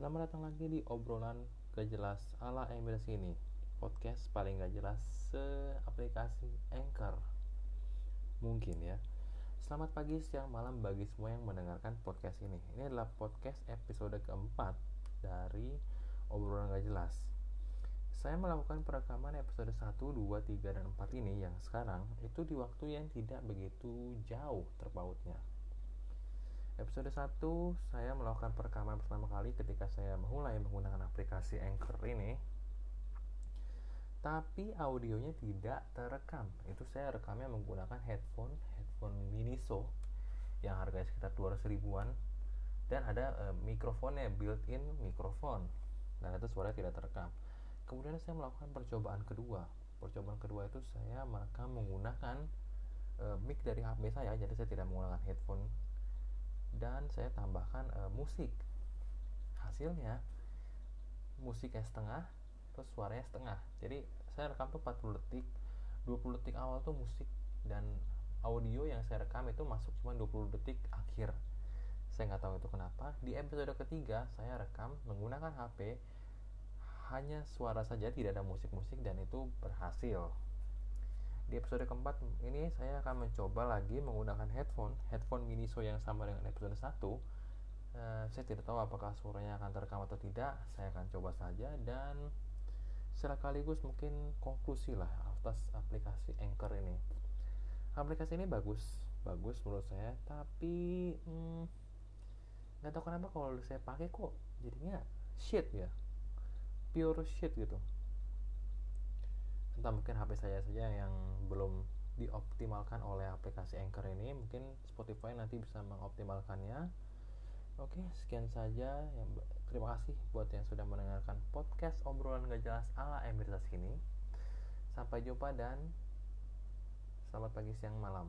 Selamat datang lagi di obrolan gak jelas ala Emir sini. Podcast paling gak jelas se-aplikasi Anchor. Mungkin ya. Selamat pagi, siang, malam bagi semua yang mendengarkan podcast ini. Ini adalah podcast episode keempat dari obrolan gak jelas. Saya melakukan perekaman episode 1, 2, 3, dan 4 ini yang sekarang Itu di waktu yang tidak begitu jauh terpautnya Episode 1 saya melakukan perekaman pertama kali ketika saya mulai menggunakan aplikasi Anchor ini. Tapi audionya tidak terekam. Itu saya rekamnya menggunakan headphone, headphone Miniso yang harganya sekitar 200 ribuan dan ada e, mikrofonnya built-in mikrofon dan itu suaranya tidak terekam. Kemudian saya melakukan percobaan kedua. Percobaan kedua itu saya merekam menggunakan e, mic dari HP saya, jadi saya tidak menggunakan headphone saya tambahkan e, musik. Hasilnya musiknya setengah terus suaranya setengah. Jadi saya rekam tuh 40 detik. 20 detik awal tuh musik dan audio yang saya rekam itu masuk cuma 20 detik akhir. Saya nggak tahu itu kenapa. Di episode ketiga saya rekam menggunakan HP hanya suara saja tidak ada musik-musik dan itu berhasil di episode keempat ini saya akan mencoba lagi menggunakan headphone headphone Miniso yang sama dengan episode 1 uh, eh, saya tidak tahu apakah suaranya akan terekam atau tidak saya akan coba saja dan sekaligus mungkin konklusi lah atas aplikasi Anchor ini. Aplikasi ini bagus bagus menurut saya tapi hmm, nggak hmm, tahu kenapa kalau saya pakai kok jadinya shit ya pure shit gitu entah mungkin HP saya saja yang belum dioptimalkan oleh aplikasi Anchor ini mungkin Spotify nanti bisa mengoptimalkannya. Oke sekian saja terima kasih buat yang sudah mendengarkan podcast obrolan gak jelas ala Emir ini sampai jumpa dan selamat pagi siang malam